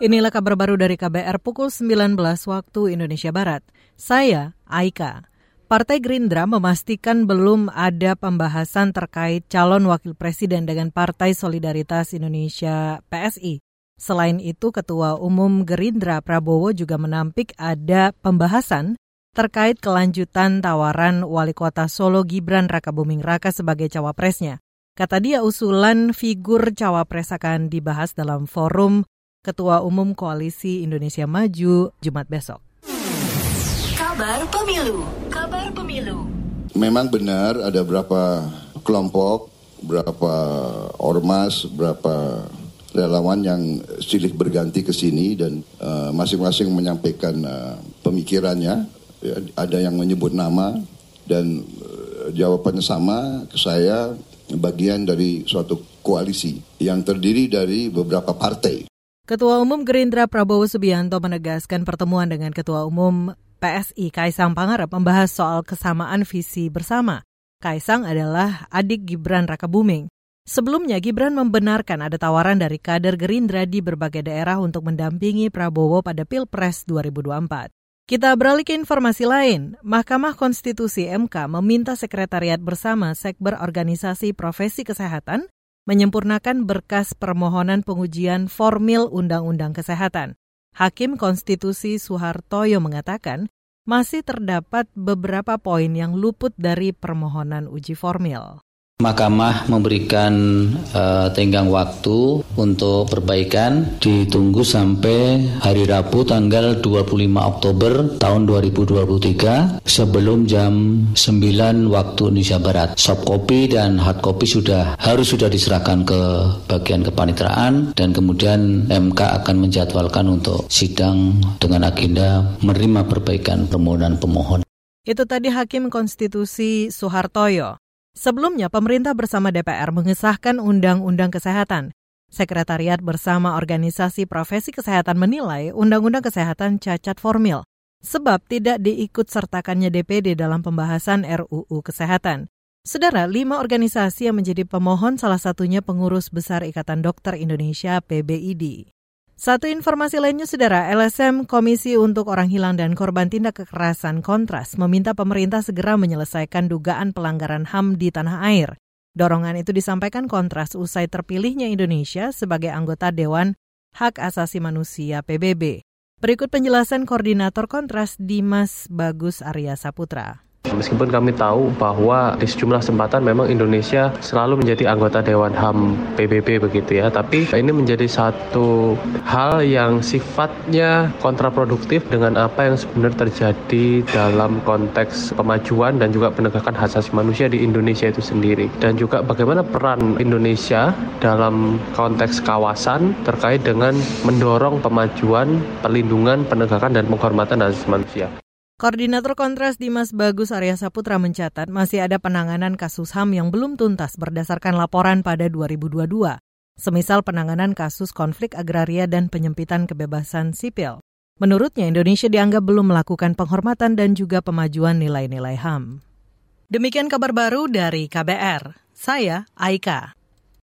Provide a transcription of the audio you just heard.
Inilah kabar baru dari KBR pukul 19 waktu Indonesia Barat. Saya, Aika. Partai Gerindra memastikan belum ada pembahasan terkait calon wakil presiden dengan Partai Solidaritas Indonesia PSI. Selain itu, Ketua Umum Gerindra Prabowo juga menampik ada pembahasan terkait kelanjutan tawaran Wali Kota Solo Gibran Raka Buming Raka sebagai cawapresnya. Kata dia usulan figur cawapres akan dibahas dalam forum Ketua Umum Koalisi Indonesia Maju Jumat besok. Kabar Pemilu, Kabar Pemilu. Memang benar ada berapa kelompok, berapa ormas, berapa relawan yang silih berganti ke sini dan uh, masing-masing menyampaikan uh, pemikirannya. Ya, ada yang menyebut nama dan uh, jawabannya sama ke saya bagian dari suatu koalisi yang terdiri dari beberapa partai. Ketua Umum Gerindra Prabowo Subianto menegaskan pertemuan dengan Ketua Umum PSI Kaisang Pangarep membahas soal kesamaan visi bersama. Kaisang adalah adik Gibran Raka Buming. Sebelumnya Gibran membenarkan ada tawaran dari kader Gerindra di berbagai daerah untuk mendampingi Prabowo pada Pilpres 2024. Kita beralih ke informasi lain. Mahkamah Konstitusi MK meminta Sekretariat Bersama Sekber Organisasi Profesi Kesehatan menyempurnakan berkas permohonan pengujian formil Undang-Undang Kesehatan. Hakim Konstitusi Soehartoyo mengatakan masih terdapat beberapa poin yang luput dari permohonan uji formil. Mahkamah memberikan uh, tenggang waktu untuk perbaikan ditunggu sampai hari Rabu tanggal 25 Oktober tahun 2023 sebelum jam 9 waktu Indonesia Barat. Soft copy dan hard copy sudah harus sudah diserahkan ke bagian kepanitraan dan kemudian MK akan menjadwalkan untuk sidang dengan agenda menerima perbaikan permohonan pemohon. Itu tadi Hakim Konstitusi Soehartoyo. Sebelumnya, pemerintah bersama DPR mengesahkan Undang-Undang Kesehatan. Sekretariat bersama Organisasi Profesi Kesehatan menilai Undang-Undang Kesehatan cacat formil, sebab tidak diikut sertakannya DPD dalam pembahasan RUU Kesehatan. Saudara, lima organisasi yang menjadi pemohon salah satunya pengurus besar Ikatan Dokter Indonesia PBID. Satu informasi lainnya, Saudara, LSM Komisi untuk Orang Hilang dan Korban Tindak Kekerasan Kontras meminta pemerintah segera menyelesaikan dugaan pelanggaran HAM di tanah air. Dorongan itu disampaikan Kontras usai terpilihnya Indonesia sebagai anggota Dewan Hak Asasi Manusia PBB. Berikut penjelasan Koordinator Kontras Dimas Bagus Arya Saputra. Meskipun kami tahu bahwa di sejumlah kesempatan memang Indonesia selalu menjadi anggota Dewan HAM PBB begitu ya, tapi ini menjadi satu hal yang sifatnya kontraproduktif dengan apa yang sebenarnya terjadi dalam konteks pemajuan dan juga penegakan hak asasi manusia di Indonesia itu sendiri. Dan juga bagaimana peran Indonesia dalam konteks kawasan terkait dengan mendorong pemajuan, perlindungan, penegakan dan penghormatan hak asasi manusia. Koordinator Kontras Dimas Bagus Arya Saputra mencatat masih ada penanganan kasus HAM yang belum tuntas berdasarkan laporan pada 2022. Semisal penanganan kasus konflik agraria dan penyempitan kebebasan sipil. Menurutnya Indonesia dianggap belum melakukan penghormatan dan juga pemajuan nilai-nilai HAM. Demikian kabar baru dari KBR. Saya Aika.